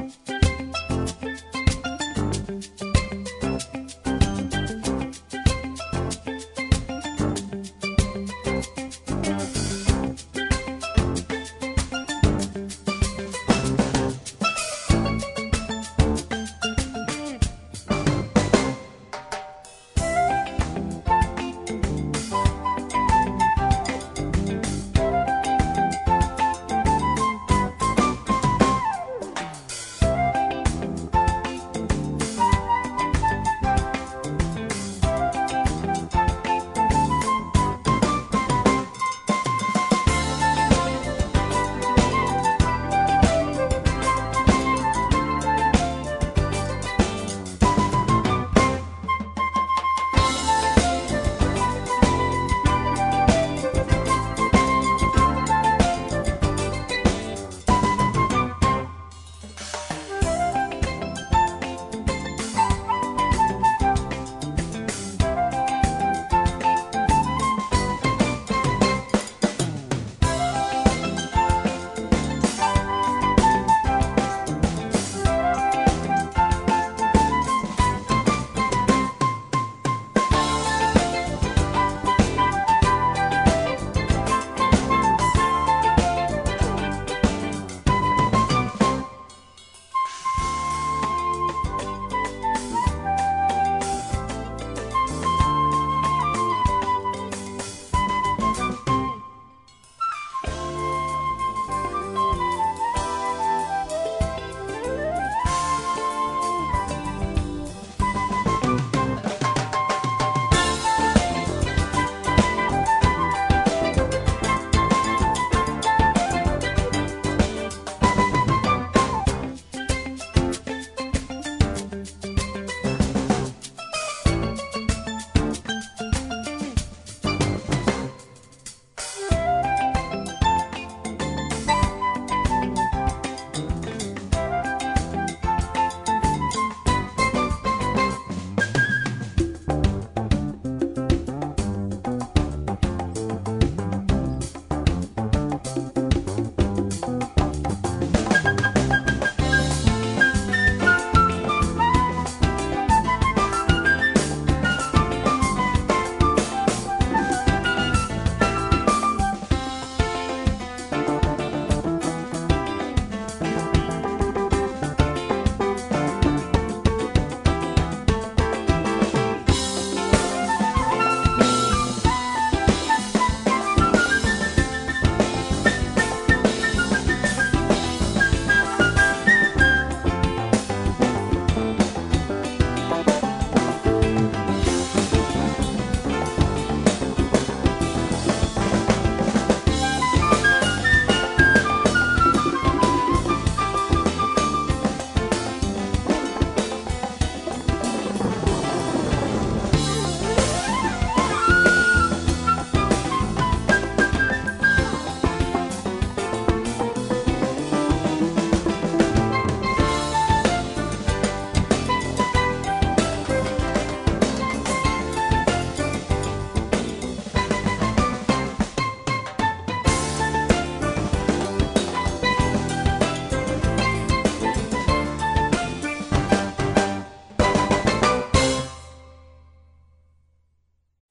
Musik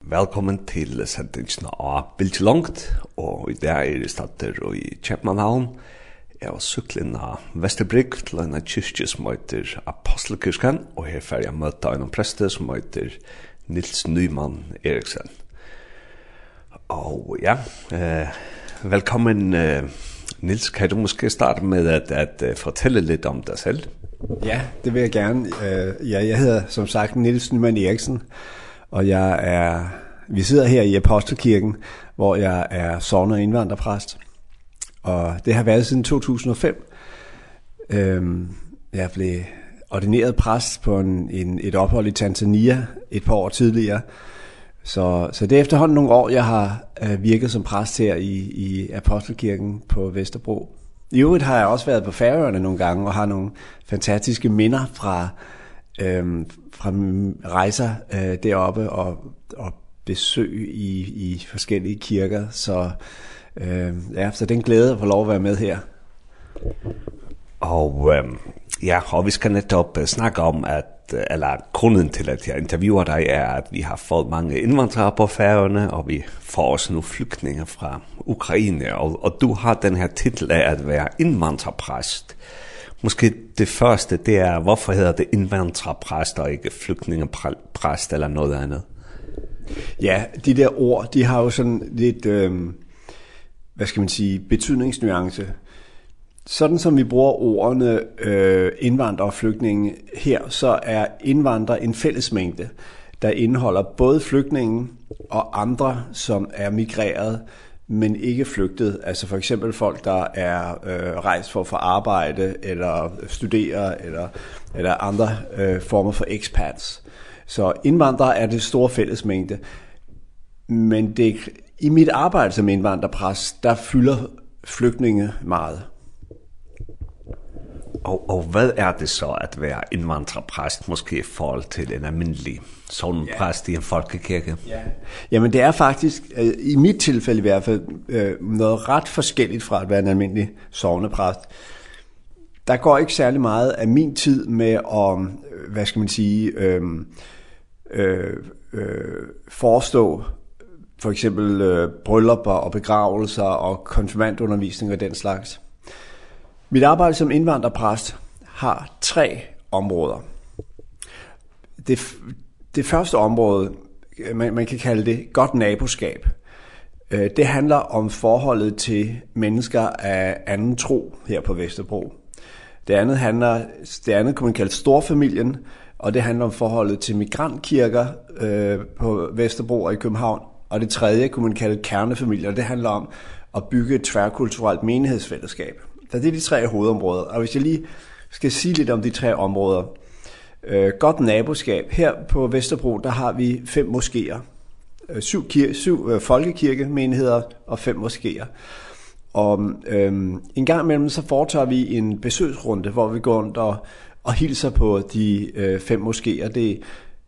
Velkommen til sendingen av Bildt Langt, og i dag er det stater og i Kjepmannhavn. Jeg var syklen av Vesterbrygg til en kyrkje som heter Apostelkyrkan, og her får jeg møte en preste som heter Nils Nyman Eriksen. Og ja, eh, velkommen eh, Nils, kan du måske starte med at, at uh, fortelle litt om deg selv? Ja, det vil jeg gerne. Uh, ja, jeg hedder som sagt Nils Nyman Eriksen, og og jeg er, vi sidder her i Apostelkirken, hvor jeg er sovner og indvandrerpræst. Og det har været siden 2005. Ehm jeg blev ordineret præst på en, en, et ophold i Tanzania et par år tidligere. Så, så det er efterhånden nogle år, jeg har øh, virket som præst her i, i Apostelkirken på Vesterbro. I øvrigt har jeg også været på Færøerne nogle gange og har nogle fantastiske minder fra, øhm, fra rejser øh, deroppe og, og besøg i, i forskellige kirker, så, øh, ja, så det er en glæde at få lov at være med her. Og øh, ja, og vi skal netop uh, snakke om, at eller grunden til, at jeg interviewer dig, er, at vi har fået mange indvandrere på færgerne, og vi får også nu flygtninge fra Ukraine, og, og du har den her titel af at være indvandrerpræst. Øh, Måske det første, det er, hvorfor hedder det indvandrerpræst og ikke flygtningepræst eller noget andet? Ja, de der ord, de har jo sådan lidt, øh, hvad skal man sige, betydningsnuance. Sådan som vi bruger ordene øh, indvandrer og flygtninge her, så er indvandrer en fællesmængde, der indeholder både flygtningen og andre, som er migreret men ikke flygtet. Altså for eksempel folk, der er øh, rejst for at få arbejde, eller studere, eller, eller andre øh, former for expats. Så indvandrere er det store fællesmængde. Men det, i mit arbejde som indvandrerpræst, der fylder flygtninge meget. Og, og hvad er det så at være indvandrerpræst, måske i forhold til en almindelig sådan ja. præst i en folkekirke? Ja. Jamen det er faktisk, i mit tilfælde i hvert fald, noget ret forskelligt fra at være en almindelig sovnepræst. Der går ikke særlig meget af min tid med at, hvad skal man sige, øh, øh, øh, forestå for eksempel øh, bryllupper og begravelser og konfirmandundervisning og den slags. Mit arbejde som indvandrerpræst har tre områder. Det, det første område, man, man kan kalde det godt naboskab, det handler om forholdet til mennesker af anden tro her på Vesterbro. Det andet handler det andet kan man kalde storfamilien, og det handler om forholdet til migrantkirker øh, på Vesterbro og i København. Og det tredje kunne man kalde kernefamilier, og det handler om at bygge et tværkulturelt menighedsfællesskab. Så det er de tre hovedområder. Og hvis jeg lige skal sige lidt om de tre områder. Øh, godt naboskab. Her på Vesterbro, der har vi fem moskéer. Øh, syv kir syv øh, folkekirkemenigheder og fem moskéer. Og øh, en gang imellem så foretager vi en besøgsrunde, hvor vi går rundt og, og hilser på de øh, fem moskéer. Det er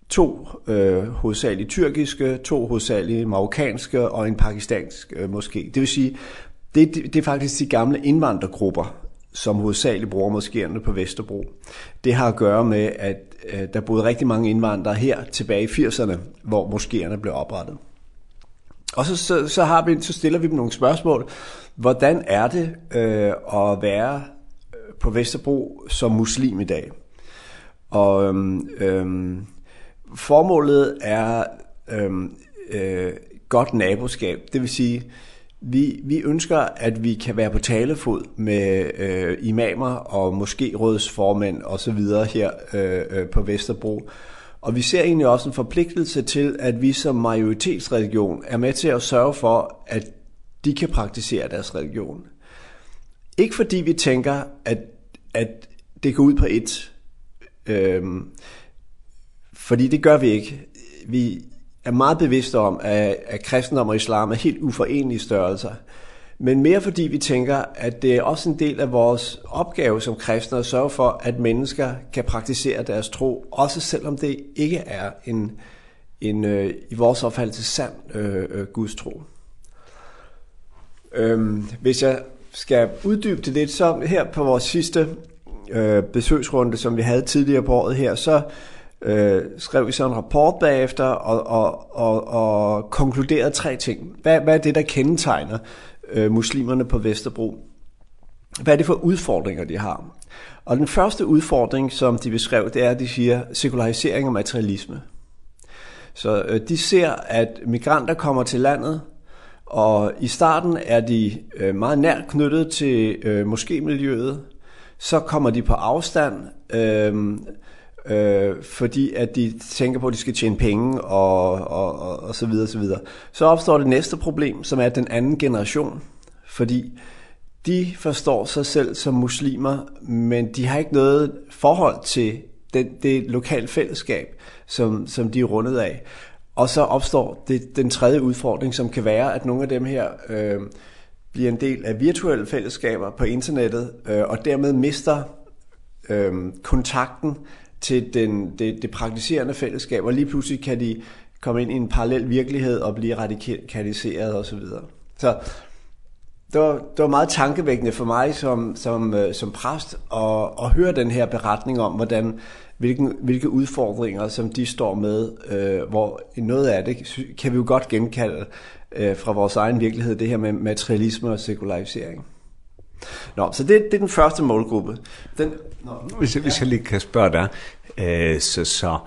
to øh, hovedsageligt tyrkiske, to hovedsageligt marokkanske og en pakistansk øh, moské. Det vil sige, Det, det, det er faktisk de gamle indvandrergrupper, som hovedsageligt bruger moskéerne på Vesterbro. Det har at gøre med, at øh, der boede rigtig mange indvandrere her tilbage i 80'erne, hvor moskéerne blev oprettet. Og så, så, så, har vi, så stiller vi dem nogle spørgsmål. Hvordan er det øh, at være på Vesterbro som muslim i dag? Og øhm, øhm, formålet er øhm, øh, godt naboskab. Det vil sige, Vi vi ønsker at vi kan være på talefod med øh, imamer og måske rådsformænd og så videre her øh, på Vesterbro. Og vi ser egentlig også en forpligtelse til at vi som majoritetsreligion er med til at sørge for at de kan praktisere deres religion. Ikke fordi vi tænker at at det går ud på et ehm fordi det gør vi ikke. Vi er meget bevidste om, at, at kristendom og islam er helt uforenelige størrelser. Men mere fordi vi tænker, at det er også en del af vores opgave som kristne at sørge for, at mennesker kan praktisere deres tro, også selvom det ikke er en, en øh, i vores opfattelse sand øh, øh, Guds tro. Øhm, hvis jeg skal uddybe det lidt, så her på vores sidste øh, besøgsrunde, som vi havde tidligere på året her, så øh, skrev vi så en rapport bagefter og, og, og, og konkluderede tre ting. Hvad, hvad er det, der kendetegner øh, muslimerne på Vesterbro? Hvad er det for udfordringer, de har? Og den første udfordring, som de beskrev, det er, at de siger sekularisering og materialisme. Så øh, de ser, at migranter kommer til landet, og i starten er de øh, meget nært knyttet til øh, moskémiljøet, så kommer de på afstand, øh, øh, fordi at de tænker på, at de skal tjene penge og, og, og, og så videre, så videre. Så opstår det næste problem, som er den anden generation, fordi de forstår sig selv som muslimer, men de har ikke noget forhold til den, det lokale fællesskab, som, som de er rundet af. Og så opstår det, den tredje udfordring, som kan være, at nogle af dem her øh, bliver en del af virtuelle fællesskaber på internettet, øh, og dermed mister øh, kontakten til den, det, det praktiserende fællesskab, og lige pludselig kan de komme ind i en parallel virkelighed og blive radikaliseret og så videre. Så det var, det var meget tankevækkende for mig som, som, som præst at, at høre den her beretning om, hvordan, hvilken, hvilke udfordringer, som de står med, øh, hvor noget af det kan vi jo godt genkalde øh, fra vores egen virkelighed, det her med materialisme og sekularisering. Nå, så det, det er den første målgruppe. Den, nå, hvis, jeg, ja. hvis jeg lige kan spørge dig, øh, så, så,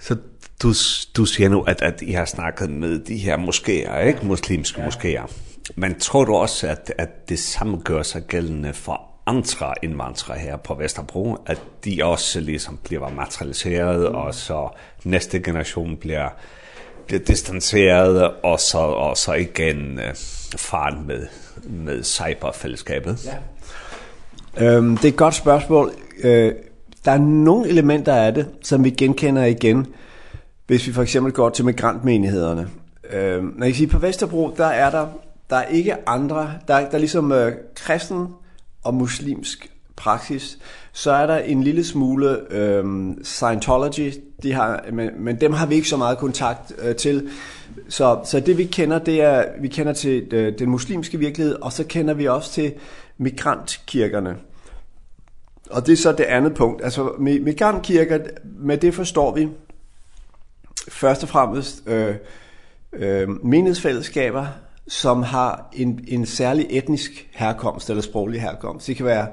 så du, du siger nu, at, at I har snakket med de her moskéer, ikke? muslimske ja. moskéer. Men tror du også, at, at det samme gør sig gældende for andre indvandrere her på Vesterbro, at de også ligesom bliver materialiseret, mm. og så næste generation bliver, bliver distanceret, og så, og så igen øh, faren med med cyberfællesskabet? Ja. Øhm, det er et godt spørgsmål. Øh, der er nogle elementer af det, som vi genkender igen, hvis vi for eksempel går til migrantmenighederne. Øh, når jeg siger, på Vesterbro, der er der, der er ikke andre, der, er, der er ligesom øh, kristen og muslimsk praksis, så er der en lille smule øh, Scientology, de har, men, men dem har vi ikke så meget kontakt øh, til. Så så det vi kender det er vi kender til den muslimske virkelighed og så kender vi også til migrantkirkerne. Og det er så det andet punkt. Altså migrantkirker med det forstår vi først og fremmest øh øh menighedsfællesskaber som har en en særlig etnisk herkomst eller sproglig herkomst. Det kan være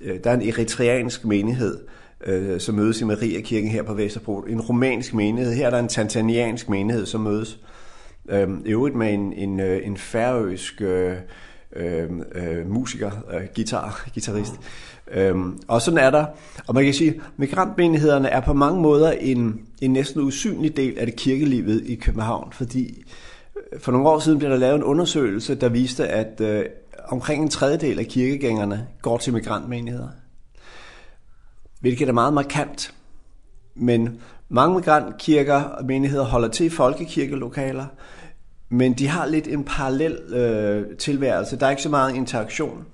øh, der er en eritreansk menighed øh, som mødes i Maria kirken her på Vesterbro, en romansk menighed, her er der en tanzaniansk menighed som mødes. Ehm øvrigt med en en en færøsk øh, øh, musiker, øh, guitar, guitarist. Ehm og sådan er der. Og man kan sige migrantmenighederne er på mange måder en en næsten usynlig del af det kirkelivet i København, fordi for nogle år siden blev der lavet en undersøgelse der viste at øh, omkring en tredjedel af kirkegængerne går til migrantmenigheder. Hvilket er meget markant. Men Mange migrantkirker og menigheder holder til i folkekirkelokaler, men de har lidt en parallel øh, tilværelse. Der er ikke så meget interaktion.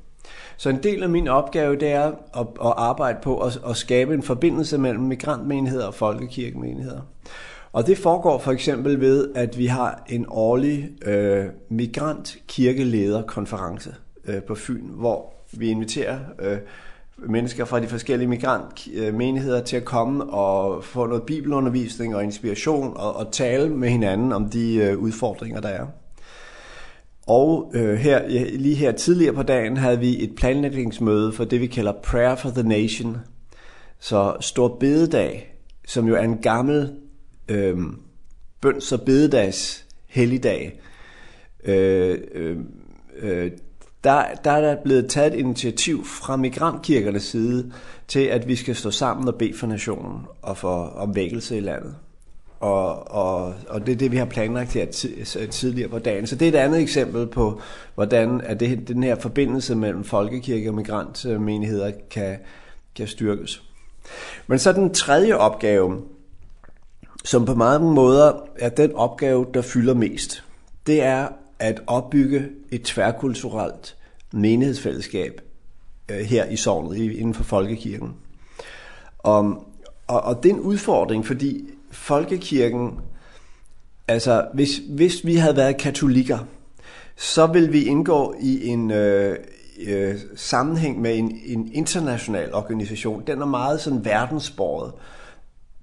Så en del af min opgave det er at, at arbejde på at, at skabe en forbindelse mellem migrantmenigheder og folkekirkemenigheder. Og det foregår for eksempel ved, at vi har en årlig øh, migrantkirkelederkonference øh, på Fyn, hvor vi inviterer øh, mennesker fra de forskellige migrantmenigheder til at komme og få noget bibelundervisning og inspiration og, og tale med hinanden om de øh, udfordringer, der er. Og øh, her, lige her tidligere på dagen havde vi et planlægningsmøde for det, vi kalder Prayer for the Nation. Så Stor Bededag, som jo er en gammel øh, bøns- og bededags helligdag, øh, øh, øh, der, der er blevet taget et initiativ fra migrantkirkernes side til, at vi skal stå sammen og bede for nationen og for omvækkelse i landet. Og, og, og det er det, vi har planlagt her tidligere på dagen. Så det er et andet eksempel på, hvordan at det, den her forbindelse mellem folkekirke og migrantmenigheder kan, kan styrkes. Men så den tredje opgave, som på mange måder er den opgave, der fylder mest, det er at opbygge et tværkulturelt menighedsfællesskab øh, her i sognet inden for folkekirken. Og, og, og det er en udfordring, fordi folkekirken, altså hvis, hvis vi havde været katolikker, så vil vi indgå i en øh, øh, sammenhæng med en, en international organisation. Den er meget sådan verdensbordet.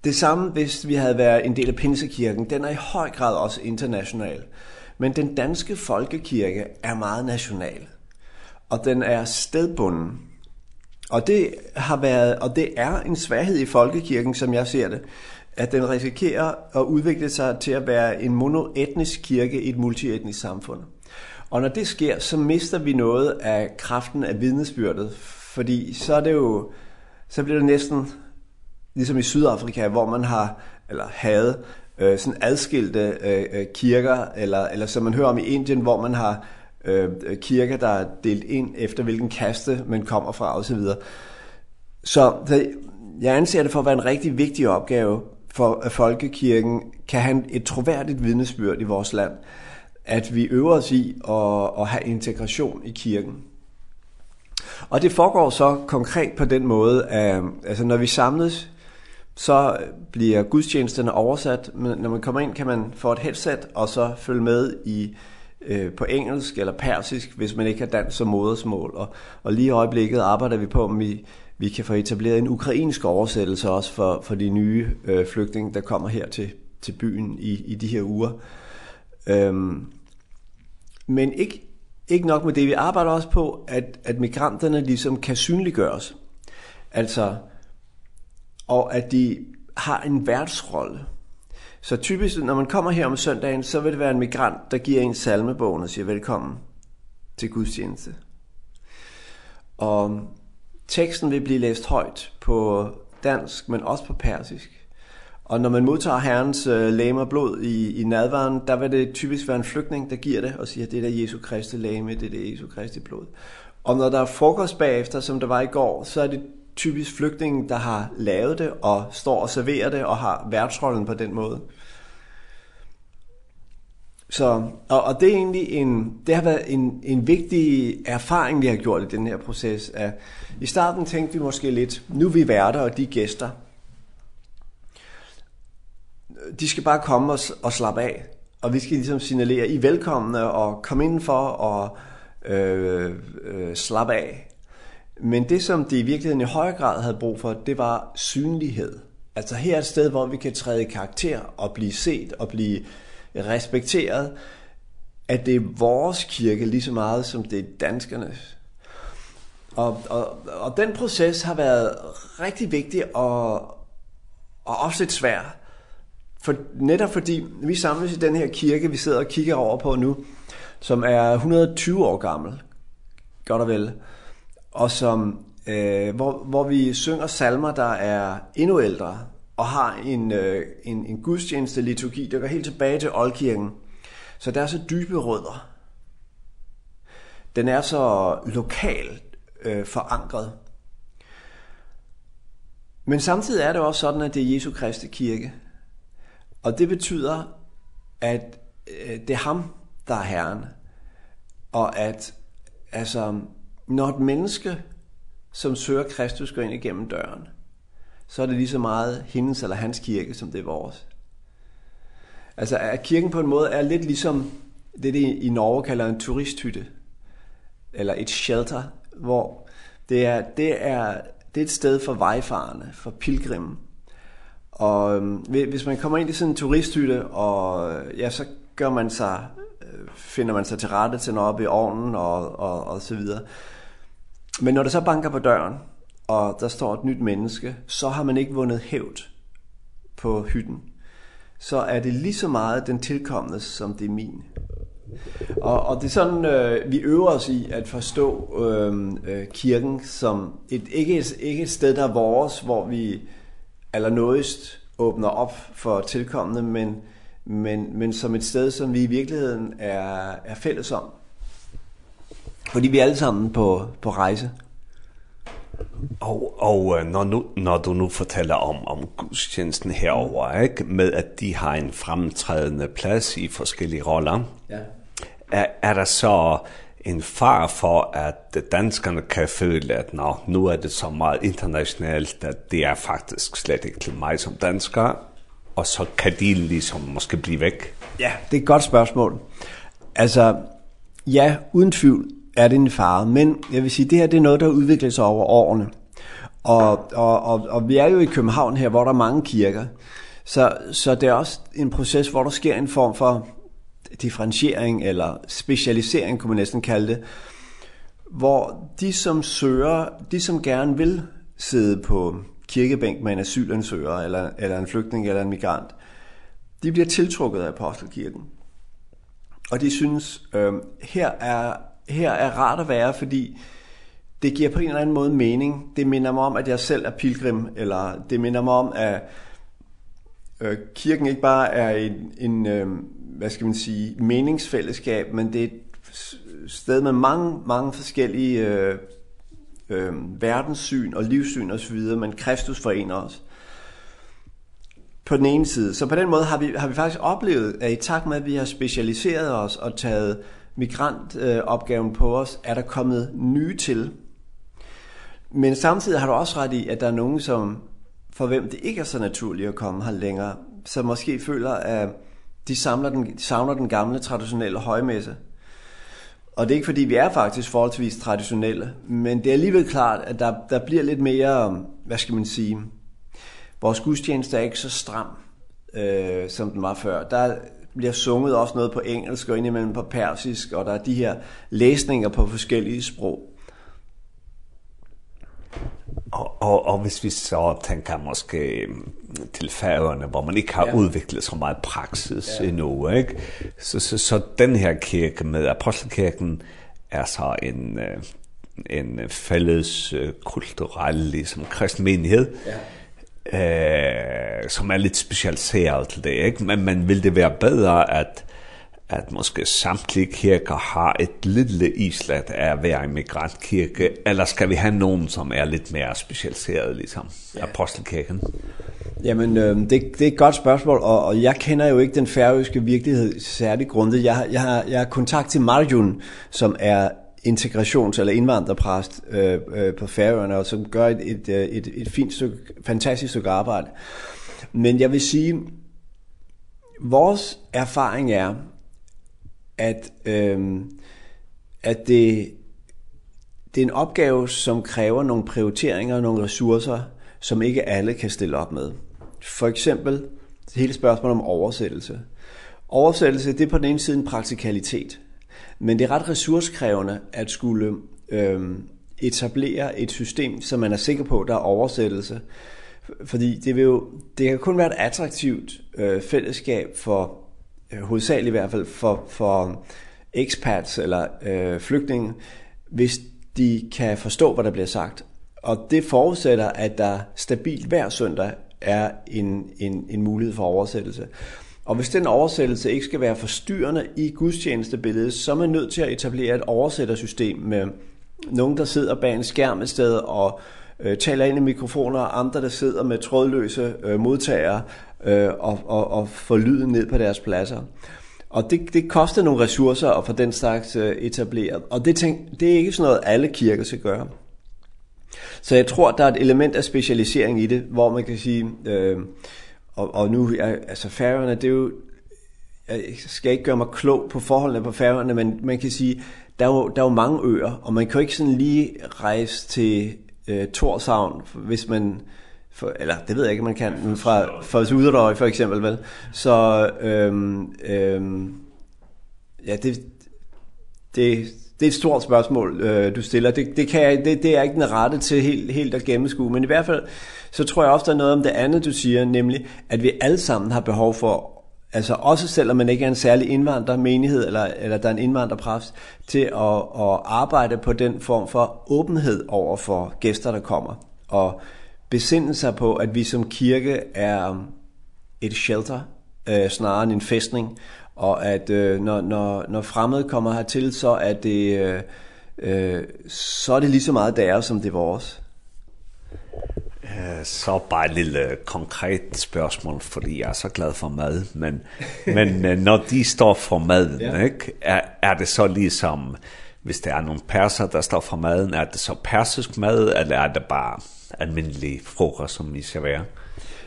Det samme, hvis vi havde været en del af Pinsekirken. Den er i høj grad også international. Øh, Men den danske folkekirke er meget national. Og den er stedbunden. Og det har været og det er en svaghed i folkekirken som jeg ser det, at den risikerer at udvikle sig til at være en monoetnisk kirke i et multietnisk samfund. Og når det sker, så mister vi noget af kraften af vidnesbyrdet, fordi så er det jo så bliver det næsten ligesom i Sydafrika, hvor man har eller havde øh, sådan adskilte øh, kirker, eller, eller som man hører om i Indien, hvor man har øh, kirker, der er delt ind efter, hvilken kaste man kommer fra og Så, videre. så jeg anser det for at være en rigtig vigtig opgave for at folkekirken kan have et troværdigt vidnesbyrd i vores land, at vi øver os i at, at have integration i kirken. Og det foregår så konkret på den måde, at altså når vi samles så bliver gudstjenesterne oversat. Men når man kommer ind, kan man få et headset og så følge med i øh, på engelsk eller persisk, hvis man ikke har dansk som modersmål. Og, og lige i øjeblikket arbejder vi på, om vi, vi kan få etableret en ukrainsk oversættelse også for, for de nye øh, flygtninge, der kommer her til, til byen i, i de her uger. Øhm, men ikke, ikke nok med det, vi arbejder også på, at, at migranterne ligesom kan synliggøres. Altså, og at de har en værtsrolle. Så typisk, når man kommer her om søndagen, så vil det være en migrant, der giver en salmebogen og siger velkommen til gudstjeneste. Og teksten vil blive læst højt på dansk, men også på persisk. Og når man modtager Herrens øh, læme og blod i, i nadvaren, der vil det typisk være en flygtning, der giver det og siger, det er der Jesu Kristi læme, det er der Jesu Kristi blod. Og når der er frokost bagefter, som der var i går, så er det typisk flygtninge, der har lavet det og står og serverer det og har værtsrollen på den måde. Så og, og det er egentlig en det har været en en vigtig erfaring vi har gjort i den her proces at i starten tænkte vi måske lidt nu er vi værter og de gæster. De skal bare komme og, og slappe af og vi skal liksom signalere i velkomne og komme indenfor og øh, øh slappe af Men det, som det i virkeligheden i høj grad havde brug for, det var synlighed. Altså her er et sted, hvor vi kan træde i karakter og blive set og blive respekteret, at det er vores kirke lige så meget, som det er danskernes. Og, og, og den proces har været rigtig vigtig og, og også lidt svær. For, netop fordi vi samles i den her kirke, vi sidder og kigger over på nu, som er 120 år gammel, godt og vel og som øh, hvor hvor vi synger salmer der er endnu ældre og har en øh, en en gudstjeneste liturgi der går helt tilbage til oldkirken. Så der er så dybe rødder. Den er så lokal øh, forankret. Men samtidig er det også sådan at det er Jesu Kristi kirke. Og det betyder at øh, det er ham der er herren og at altså når et menneske, som søger Kristus, går ind igennem døren, så er det lige så meget hendes eller hans kirke, som det er vores. Altså, at kirken på en måde er lidt ligesom det, det i Norge kalder en turisthytte, eller et shelter, hvor det er, det er, det er et sted for vejfarende, for pilgrimme. Og hvis man kommer ind i sådan en turisthytte, og ja, så gør man sig, finder man sig til rette til noget op i ovnen og, og, og så videre. Men når det så banker på døren, og der står et nyt menneske, så har man ikke vundet hævd på hytten. Så er det lige så meget den tilkommende, som det er min. Og, og det er sådan, øh, vi øver os i at forstå øh, øh, kirken som et, ikke, et, ikke et sted, der er vores, hvor vi allernådigst åbner op for tilkommende, men, men, men som et sted, som vi i virkeligheden er, er fælles om. Fordi vi er alle sammen på, på rejse. Og, og når, nu, når du nu fortæller om, om gudstjenesten herover, ikke? med at de har en fremtrædende plads i forskellige roller, ja. er, er der så en far for, at danskerne kan føle, at nå, nu er det så meget internationalt, at det er faktisk slet ikke til mig som dansker, og så kan de ligesom måske blive væk? Ja, det er et godt spørgsmål. Altså, ja, uden tvivl, er det en fare. Men jeg vil sige, det her det er noget, der udvikler sig over årene. Og, og, og, og vi er jo i København her, hvor der er mange kirker. Så, så det er også en proces, hvor der sker en form for differentiering eller specialisering, kunne man næsten kalde det, hvor de som søger, de som gerne vil sidde på kirkebænk med en asylansøger eller, eller en flygtning eller en migrant, de bliver tiltrukket af apostelkirken. Og de synes, øh, her er her er rart at være, fordi det giver på en eller anden måde mening. Det minder mig om, at jeg selv er pilgrim, eller det minder mig om, at øh, kirken ikke bare er en, en øh, hvad skal man sige, meningsfællesskab, men det er et sted med mange, mange forskellige øh, øh, verdenssyn og livssyn osv., men Kristus forener os på den ene side. Så på den måde har vi, har vi faktisk oplevet, at i takt med, at vi har specialiseret os og taget migrantopgaven øh, på os, er der kommet nye til. Men samtidig har du også ret i, at der er nogen, som, for hvem det ikke er så naturligt at komme her længere, som måske føler, at de, samler den, de savner den gamle traditionelle højmesse. Og det er ikke fordi, vi er faktisk forholdsvis traditionelle, men det er alligevel klart, at der, der bliver lidt mere, hvad skal man sige, vores gudstjeneste er ikke så stram, øh, som den var før. Der bliver sunget også noget på engelsk og indimellem på persisk, og der er de her læsninger på forskellige sprog. Og, og, og hvis vi så tænker måske til færgerne, hvor man ikke har ja. udviklet så meget praksis ja. endnu, ikke? Så, så, så den her kirke med apostelkirken er så en, en fælles kulturel, ligesom kristen menighed, ja eh som är lite specialiserad till det, ikke? men men vill det vara bättre att at måske samtlige kirker har et lille islet af at være immigrantkirke, eller skal vi have nogen, som er lidt mere specialiseret, ligesom ja. apostelkirken? Jamen, øh, det, det er et godt spørgsmål, og, og jeg kender jo ikke den færøske virkelighed særlig grundet. Jeg, jeg, har, jeg har kontakt til Marjun, som er integrations- eller indvandrerpræst øh, øh, på Færøerne, og som gør et, et, et, et fint stykke, fantastisk stykke arbejde. Men jeg vil sige, vores erfaring er, at, øh, at det, det er en opgave, som kræver nogle prioriteringer og nogle ressourcer, som ikke alle kan stille op med. For eksempel hele spørgsmålet om oversættelse. Oversættelse, det er på den ene side en praktikalitet. Men det er ret ressourcekrævende at skulle ehm etablere et system, som man er sikker på, der er oversættelse. Fordi det, vil jo, det kan kun være et attraktivt øh, fællesskab for, øh, hovedsageligt i hvert fald, for, for expats eller øh, flygtninge, hvis de kan forstå, hvad der bliver sagt. Og det forudsætter, at der stabilt hver søndag er en, en, en mulighed for oversættelse. Og hvis den oversættelse ikke skal være forstyrrende i gudstjenestebilledet, så er man nødt til at etablere et oversættersystem med nogen, der sidder bag en skærm et sted og øh, taler ind i mikrofoner, og andre, der sidder med trådløse øh, modtagere øh, og, og, og får lyden ned på deres pladser. Og det, det koster nogle ressourcer at få den slags øh, etableret. Og det, tænk, det er ikke sådan noget, alle kirker skal gøre. Så jeg tror, der er et element af specialisering i det, hvor man kan sige... Øh, og, og nu, altså færgerne, det er jo, jeg skal ikke gøre mig klog på forholdene på færgerne, men man kan sige, der er jo, der er jo mange øer, og man kan jo ikke sådan lige rejse til øh, Torshavn, hvis man, for, eller det ved jeg ikke, man kan, men fra, fra Uderdøj for eksempel, vel? Så, øhm, øhm, ja, det, det, det er et stort spørgsmål, øh, du stiller. Det, det, kan jeg, det, det er jeg ikke den rette til helt, helt at gennemskue, men i hvert fald, så tror jeg ofte noget om det andet, du siger, nemlig, at vi alle sammen har behov for altså også selvom man ikke er en særlig indvandrermenighed eller eller der er en indvandrerpræst til at at arbejde på den form for åbenhed over for gæster der kommer og besinde sig på at vi som kirke er et shelter øh, snarere end en fæstning og at øh, når når når fremmede kommer hertil så er det øh, øh så er det lige så meget deres som det er vores så bare et lille konkret spørgsmål, fordi jeg er så glad for mad, men, men når de står for maden, ja. ikke, er, er det så ligesom, hvis det er nogle perser, der står for maden, er det så persisk mad, eller er det bare almindelig frokost, som I serverer?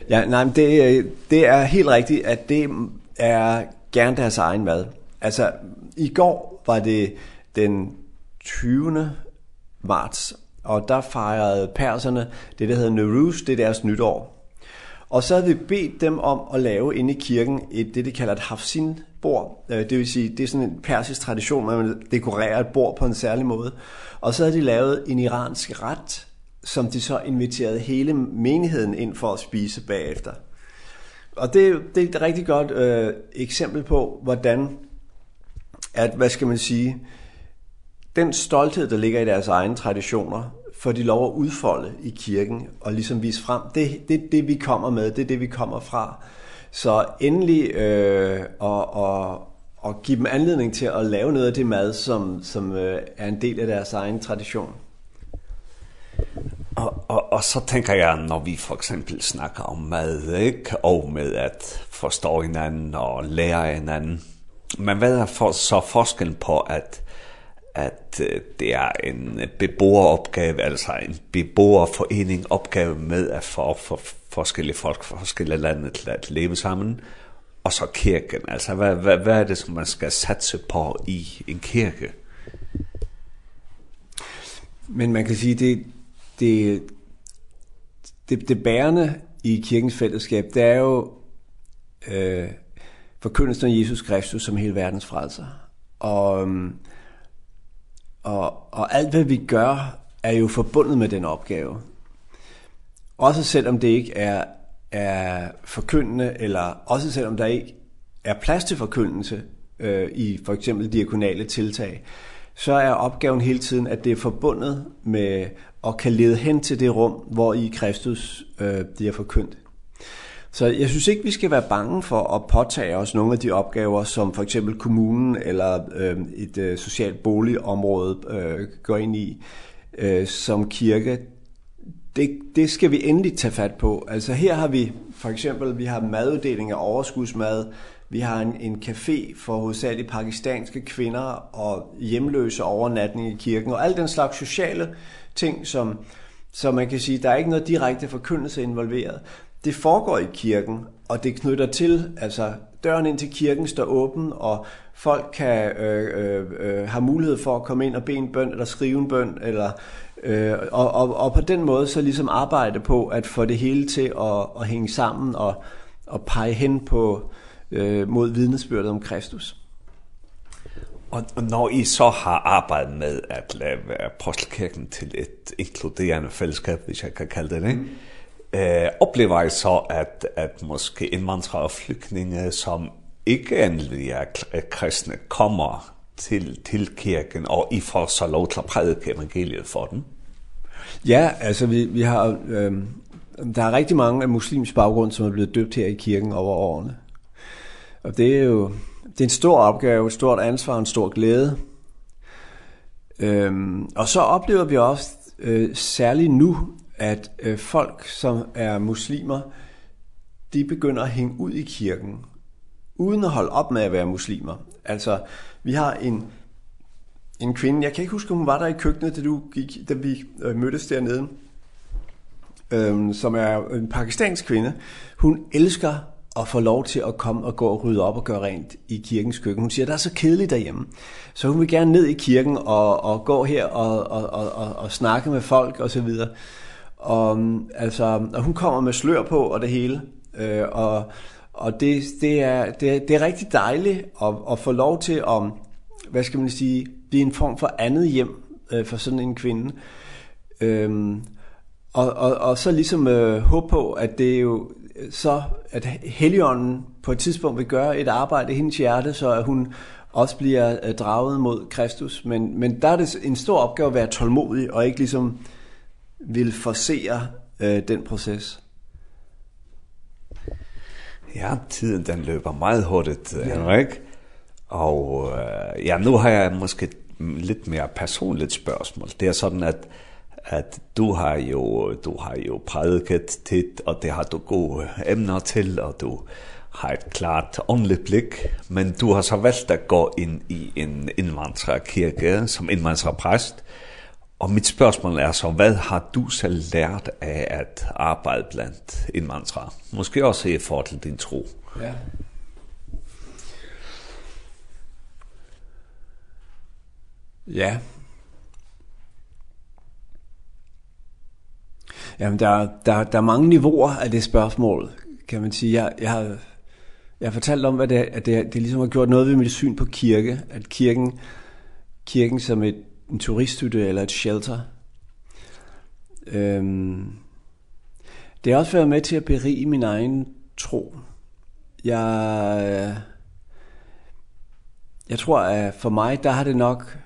Ja, nej, men det, det er helt rigtigt, at det er gerne deres egen mad. Altså, i går var det den 20. marts, og der fejrede perserne det, der hedder Nowruz, det er deres nytår. Og så havde vi bedt dem om at lave inde i kirken et, det, de kalder et hafsin-bord. Det vil sige, det er sådan en persisk tradition, at man dekorerer et bord på en særlig måde. Og så havde de lavet en iransk ret, som de så inviterede hele menigheden ind for at spise bagefter. Og det, det er et rigtig godt øh, eksempel på, hvordan, at, hvad skal man sige, den stolthed, der ligger i deres egne traditioner, får de lov at udfolde i kirken og ligesom vise frem. Det, det, det vi kommer med, det er det, vi kommer fra. Så endelig øh, og, og, og give dem anledning til at lave noget af det mad, som, som øh, er en del af deres egen tradition. Og, og, og så tænker jeg, når vi for eksempel snakker om mad, ikke? og med at forstå hinanden og lære hinanden, men hvad er for, så forskellen på at at det er en beboeropgave, altså en beboerforening opgave med at få for forskellige folk fra forskellige lande til at leve sammen, og så kirken. Altså, hvad, hvad, hvad er det, som man skal satse på i en kirke? Men man kan sige, det, det, det, det bærende i kirkens fællesskab, det er jo øh, forkyndelsen af Jesus Kristus som hele verdens frelser. Og... Og, og alt hvad vi gør, er jo forbundet med den opgave. Også selvom det ikke er, er forkyndende, eller også selvom der ikke er plads til forkyndelse øh, i for eksempel diakonale tiltag, så er opgaven hele tiden, at det er forbundet med og kan lede hen til det rum, hvor i Kristus øh, bliver forkyndt. Så jeg synes ikke, vi skal være bange for at påtage os nogle af de opgaver, som for eksempel kommunen eller øh, et øh, socialt boligområde øh, går ind i øh, som kirke. Det, det skal vi endelig tage fat på. Altså her har vi for eksempel vi har maduddeling af overskudsmad, vi har en, en café for hovedsageligt pakistanske kvinder og hjemløse overnatning i kirken og al den slags sociale ting, som, som man kan sige, der er ikke noget direkte forkyndelse involveret det foregår i kirken, og det knytter til, altså døren ind til kirken står åben, og folk kan øh, øh, har mulighed for at komme ind og bede en bøn, eller skrive en bøn, eller, øh, og, og, og på den måde så ligesom arbejde på at få det hele til at, at hænge sammen og, og pege hen på, øh, mod vidnesbyrdet om Kristus. Og, og når I så har arbejdet med at lave Apostelkirken til et inkluderende fællesskab, hvis jeg kan kalde det det, mm eh, oplever jeg så, at, at måske indvandrere og flygtninge, som ikke endelig er kristne, kommer til, til kirken, og I får så lov til at prædike evangeliet for dem? Ja, altså vi, vi har... Øh, der er rigtig mange af muslims baggrund, som er blevet døbt her i kirken over årene. Og det er jo det er en stor opgave, et stort ansvar og en stor glæde. Øhm, og så oplever vi også, øh, særligt nu, at øh, folk, som er muslimer, de begynder at hænge ud i kirken, uden at holde op med at være muslimer. Altså, vi har en, en kvinde, jeg kan ikke huske, om hun var der i køkkenet, da, du gik, da vi øh, mødtes dernede, øh, som er en pakistansk kvinde. Hun elsker at få lov til at komme og gå og rydde op og gøre rent i kirkens køkken. Hun siger, det er så kedeligt derhjemme. Så hun vil gerne ned i kirken og, og gå her og, og, og, og, og snakke med folk og så videre. Og altså, og hun kommer med slør på og det hele. Øh, og og det det er det det er rigtig dejligt at at få lov til at hvad skal man sige, blive en form for andet hjem øh, for sådan en kvinde. Ehm og og og så liksom øh, håbe på at det jo så at Helligånden på et tidspunkt vil gøre et arbejde i hendes hjerte, så at hun også bliver draget mod Kristus, men men der er det en stor opgave at være tålmodig og ikke liksom vil forsere øh, den proces? Ja, tiden den løber meget hurtigt, ja. Henrik. Og øh, ja, nu har jeg måske lidt mere personligt spørgsmål. Det er sådan, at at du har jo du har jo prædiket tit og det har du gode emner til og du har et klart åndeligt blik, men du har så valgt at gå ind i en indvandrerkirke som indvandrerpræst, Og mit spørgsmål er så, hvad har du selv lært af at arbejde blandt en mantra? Måske også i forhold til din tro. Ja. Ja. Jamen, der, der, der er mange niveauer af det spørgsmål, kan man sige. Jeg, jeg har jeg har fortalt om, at det, at det, det ligesom har gjort noget ved mit syn på kirke. At kirken, kirken som et en turisthytte eller et shelter. Øhm, det har også været med til at berige min egen tro. Jeg, jeg tror, at for mig, der har det nok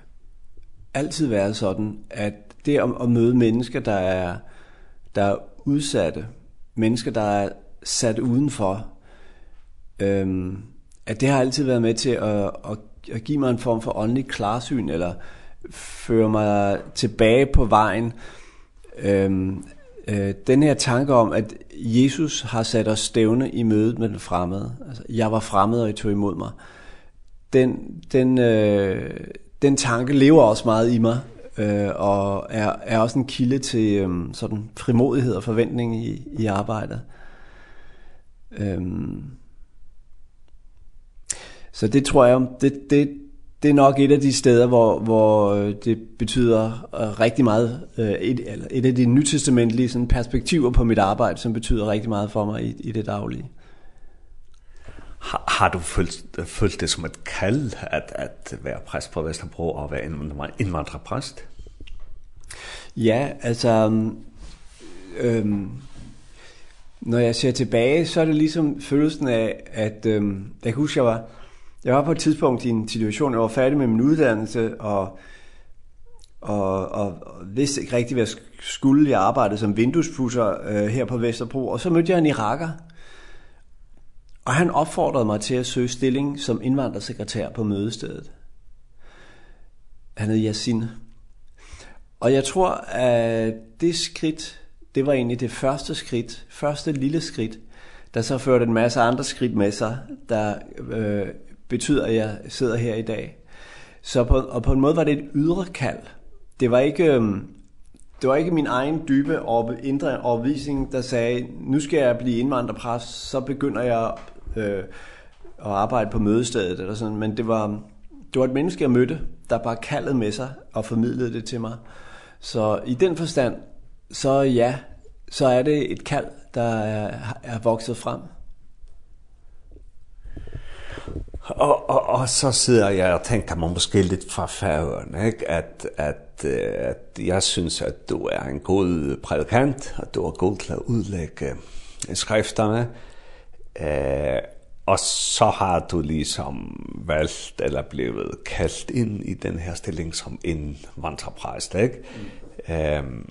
altid været sådan, at det at, at møde mennesker, der er, der er udsatte, mennesker, der er sat udenfor, øhm, at det har altid været med til at, at, at give mig en form for åndelig klarsyn, eller føre mig tilbage på vejen. Øhm, øh, den her tanke om, at Jesus har sat os stævne i mødet med den fremmede. Altså, jeg var fremmed, og I tog imod mig. Den, den, øh, den tanke lever også meget i mig, øh, og er, er også en kilde til øh, sådan frimodighed og forventning i, i arbejdet. Øhm, så det tror jeg, det, det, det er nok et af de steder, hvor, hvor det betyder rigtig meget, et, eller et af de nytestamentlige sådan, perspektiver på mit arbejde, som betyder rigtig meget for mig i, i det daglige. Har, har du følt, følt det som et kald at, at være præst på Vesterbro og være indvandrerpræst? Ja, altså... Øhm, når jeg ser tilbage, så er det ligesom følelsen af, at øhm, jeg husker, jeg var Jeg var på et tidspunkt i en situation, jeg var færdig med min uddannelse, og, og, og vidste ikke rigtig, hvad jeg skulle. Jeg arbejdede som vinduespusser øh, her på Vesterbro, og så mødte jeg en iraker. Og han opfordrede mig til at søge stilling som indvandrersekretær på mødestedet. Han hed Yasin. Og jeg tror, at det skridt, det var egentlig det første skridt, første lille skridt, der så førte en masse andre skridt med sig, der øh, betyder, at jeg sidder her i dag. Så på, og på en måde var det et ydre kald. Det var ikke, det var ikke min egen dybe og indre overvisning, der sagde, nu skal jeg blive indvandrerpræst, så begynder jeg øh, at arbejde på mødestedet eller sådan. Men det var, det var et menneske, jeg mødte, der bare kaldede med sig og formidlede det til mig. Så i den forstand, så ja, så er det et kald, der er, er vokset frem. Og, og, og så sidder jeg og tænker mig måske lidt fra færøerne, ikke? At, at, at jeg synes, at du er en god prædikant, at du er god til at udlægge skrifterne. Øh, og så har du ligesom valgt eller blevet kaldt ind i den her stilling som en vandrepræst, ikke? Mm. Øhm,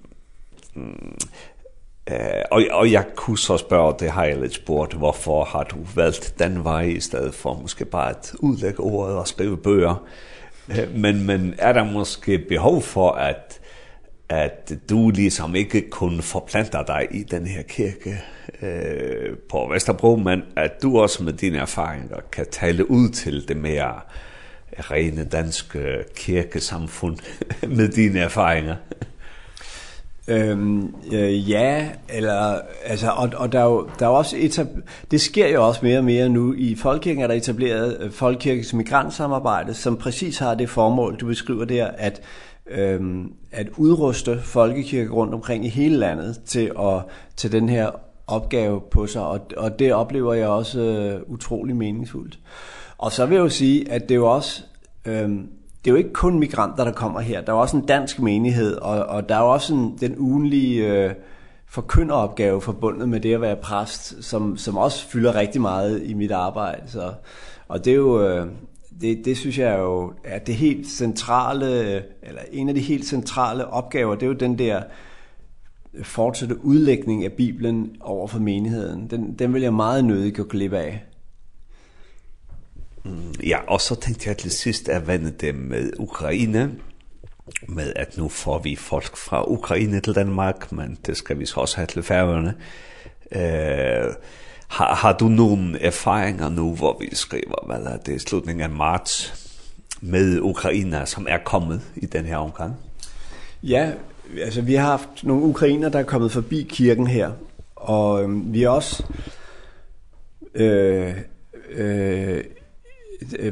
Eh, og, og jeg kunne så spørge det har jeg lidt spurgt, hvorfor har du valgt den vej i stedet for måske bare at udlægge ordet og skrive bøger. Eh, men, men er der måske behov for, at, at du ligesom ikke kun forplanter dig i den her kirke eh, på Vesterbro, men at du også med dine erfaringer kan tale ud til det mere rene danske kirkesamfund med dine erfaringer? Ehm øh, ja, eller, altså, og, og der, er jo, der er også etab- det sker jo også mere og mere nu. I Folkekirken er der etableret øh, Folkekirkens migrantsamarbejde, som præcis har det formål, du beskriver der, at, ehm at udruste folkekirke rundt omkring i hele landet til, at, til den her opgave på sig, og, og det oplever jeg også øh, utrolig meningsfuldt. Og så vil jeg jo sige, at det er jo også... ehm det er jo ikke kun migranter, der kommer her. Der er også en dansk menighed, og, og der er også en, den ugenlige øh, forkynderopgave forbundet med det at være præst, som, som også fylder rigtig meget i mit arbejde. Så, og det er jo... Øh, det det synes jeg er jo er det helt centrale eller en af de helt centrale opgaver, det er jo den der fortsatte udlægning af Bibelen over for menigheden. Den den vil jeg meget nødig gå glip af. Ja, og så tenkte jeg til sist at vende det med Ukraine, med at nu får vi folk fra Ukraine til Danmark, men det skal vi så også have til færgerne. Uh, har, har du nogle erfaringer nu, hvor vi skriver, hvad er det, slutningen af marts, med Ukraine, som er kommet i den her omgang? Ja, altså vi har haft nogle ukrainer, der er kommet forbi kirken her, og øhm, vi har også øh, øh,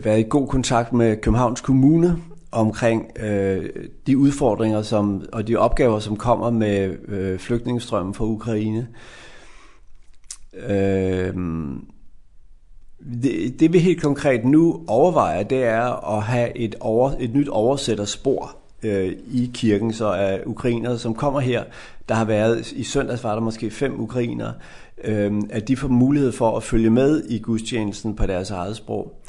været i god kontakt med Københavns Kommune omkring øh, de udfordringer som og de opgaver som kommer med øh, flygtningestrømmen fra Ukraine. Ehm det, det vi helt konkret nu overvejer, det er at have et over et nyt oversætterspor øh, i kirken så af ukrainere som kommer her. Der har været i søndags var der måske fem ukrainere, ehm at de får mulighed for at følge med i gudstjenesten på deres eget sprog.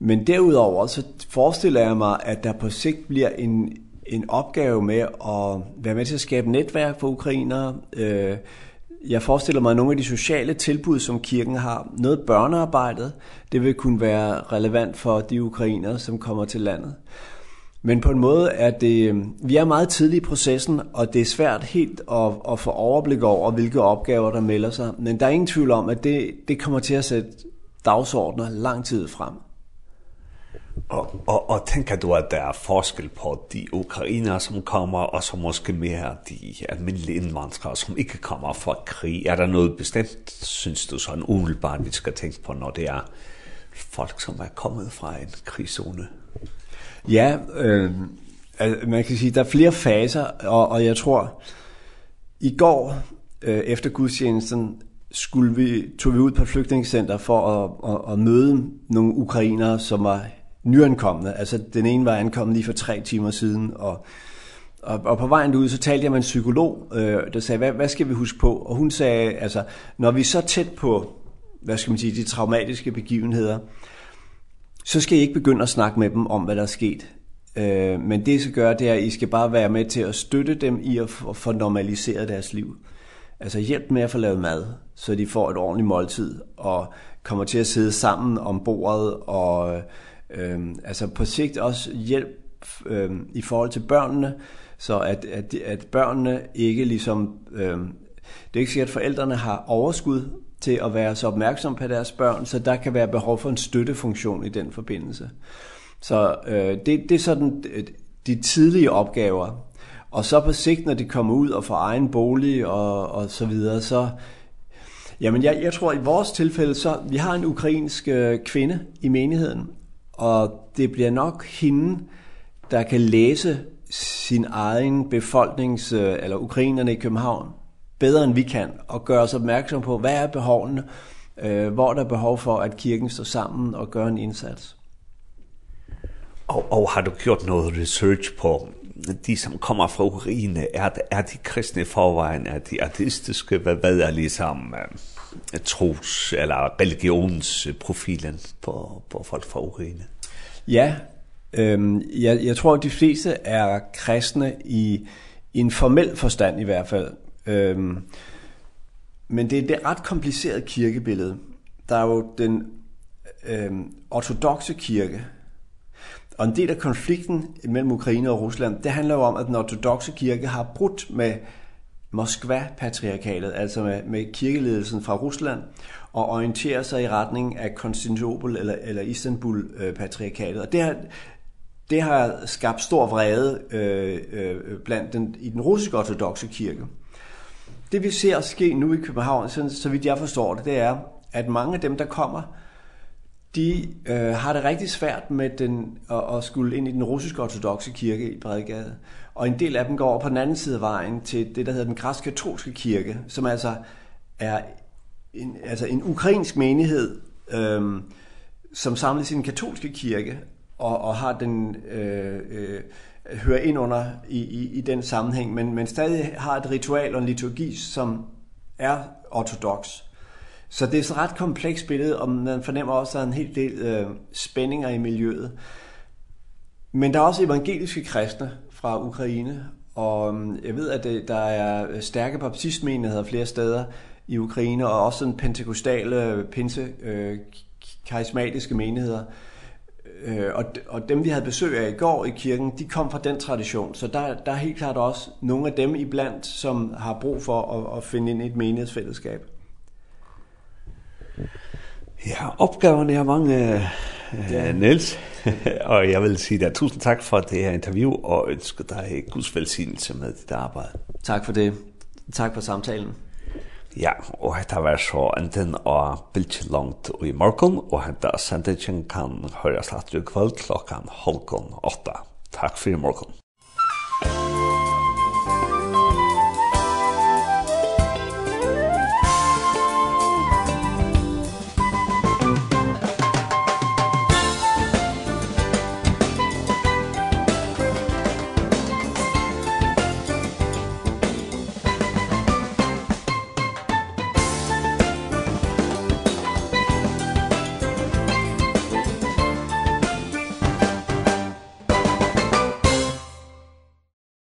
Men derudover så forestiller jeg mig, at der på sigt bliver en, en opgave med at være med til at skabe netværk for ukrainere. Eh jeg forestiller mig nogle af de sociale tilbud, som kirken har. Noget børnearbejdet, det vil kunne være relevant for de ukrainere, som kommer til landet. Men på en måde er det, vi er meget tidlig i processen, og det er svært helt at, at få overblik over, hvilke opgaver der melder sig. Men der er ingen tvivl om, at det, det kommer til at sætte dagsordner lang tid frem. Og, og, og tænker du, at der er forskel på de ukrainer, som kommer, og så måske mere de almindelige indvandrere, som ikke kommer fra krig? Er der noget bestemt, synes du, sådan umiddelbart, vi skal tænke på, når det er folk, som er kommet fra en krigszone? Ja, øh, altså, man kan sige, der er flere faser, og, og jeg tror, i går øh, efter gudstjenesten, skulle vi, tog vi ud på et flygtningscenter for at, at, at møde nogle ukrainere, som var nyankomne. Altså den ene var ankommet lige for tre timer siden, og, og, og på vejen ud, så talte jeg med en psykolog, øh, der sagde, hvad, hvad skal vi huske på? Og hun sagde, altså, når vi er så tæt på, hvad skal man sige, de traumatiske begivenheder, så skal I ikke begynde at snakke med dem om, hvad der er sket. Øh, men det, I skal gøre, det er, at I skal bare være med til at støtte dem i at få normaliseret deres liv. Altså hjælp med at få lavet mad, så de får et ordentligt måltid, og kommer til at sidde sammen om bordet, og... Øh, Ehm altså på sigt også hjælp ehm i forhold til børnene, så at, at, at børnene ikke ligesom... ehm det er ikke sikkert, at forældrene har overskud til at være så opmærksom på deres børn, så der kan være behov for en støttefunktion i den forbindelse. Så øh, det, det er sådan de tidlige opgaver. Og så på sigt, når de kommer ud og får egen bolig og, og så videre, så... Jamen, jeg, jeg tror, i vores tilfælde, så vi har en ukrainsk øh, kvinde i menigheden, og det bliver nok hende, der kan læse sin egen befolknings eller ukrainerne i København bedre end vi kan og gøre os opmærksom på hvad er behovene, øh, hvor der er behov for at kirken står sammen og gør en indsats. Og, og har du gjort noget research på de som kommer fra Ukraine, er, er de kristne i forvejen, er de ateistiske, hvad, hvad er ligesom... Øh tros eller religionsprofilen på på folk fra Ukraine. Ja, ehm jeg jeg tror at de fleste er kristne i, i en formel forstand i hvert fald. Ehm men det er det ret komplicerede kirkebillede. Der er jo den ehm ortodokse kirke. Og en del af konflikten mellem Ukraine og Rusland, det handler jo om at den ortodokse kirke har brudt med Moskva-patriarkatet, altså med, med kirkeledelsen fra Rusland, og orienterer sig i retning af Konstantinopel eller, eller Istanbul-patriarkatet. Og det har, det har skabt stor vrede øh, øh, blandt den, i den russiske ortodoxe kirke. Det vi ser ske nu i København, så, så vidt jeg forstår det, det er, at mange af dem, der kommer, de øh, har det rigtig svært med den, at, at skulle ind i den russiske ortodoxe kirke i Bredegade. Øh, og en del af dem går over på den anden side af vejen til det, der hedder den græsk-katolske kirke, som altså er en, altså en ukrainsk menighed, øhm, som samler sin katolske kirke og, og har den, øh, øh, hører ind under i, i, i den sammenhæng, men, men stadig har et ritual og en liturgi, som er ortodox. Så det er så ret komplekst billede, og man fornemmer også, at der er en hel del øh, spændinger i miljøet. Men der er også evangeliske kristne, fra Ukraine, og jeg ved, at det, der er stærke baptistmenigheder flere steder i Ukraine, og også sådan pentekostale, pinse, øh, karismatiske menigheder. Eh og, og dem, vi havde besøg af i går i kirken, de kom fra den tradition, så der, der er helt klart også nogle af dem iblandt, som har brug for at, at finde ind i et menighedsfællesskab. Ja, opgaverne er mange, ja. Niels. og jeg vil sige dig tusind tak for det her interview, og ønsker dig Guds velsignelse med dit arbejde. Tak for det. Tak for samtalen. Ja, og hetta var så enten av bildt Langt og i morgen, og hetta sendingen kan høres at du kvöld klokkan halvgån åtta. Takk for i morgen.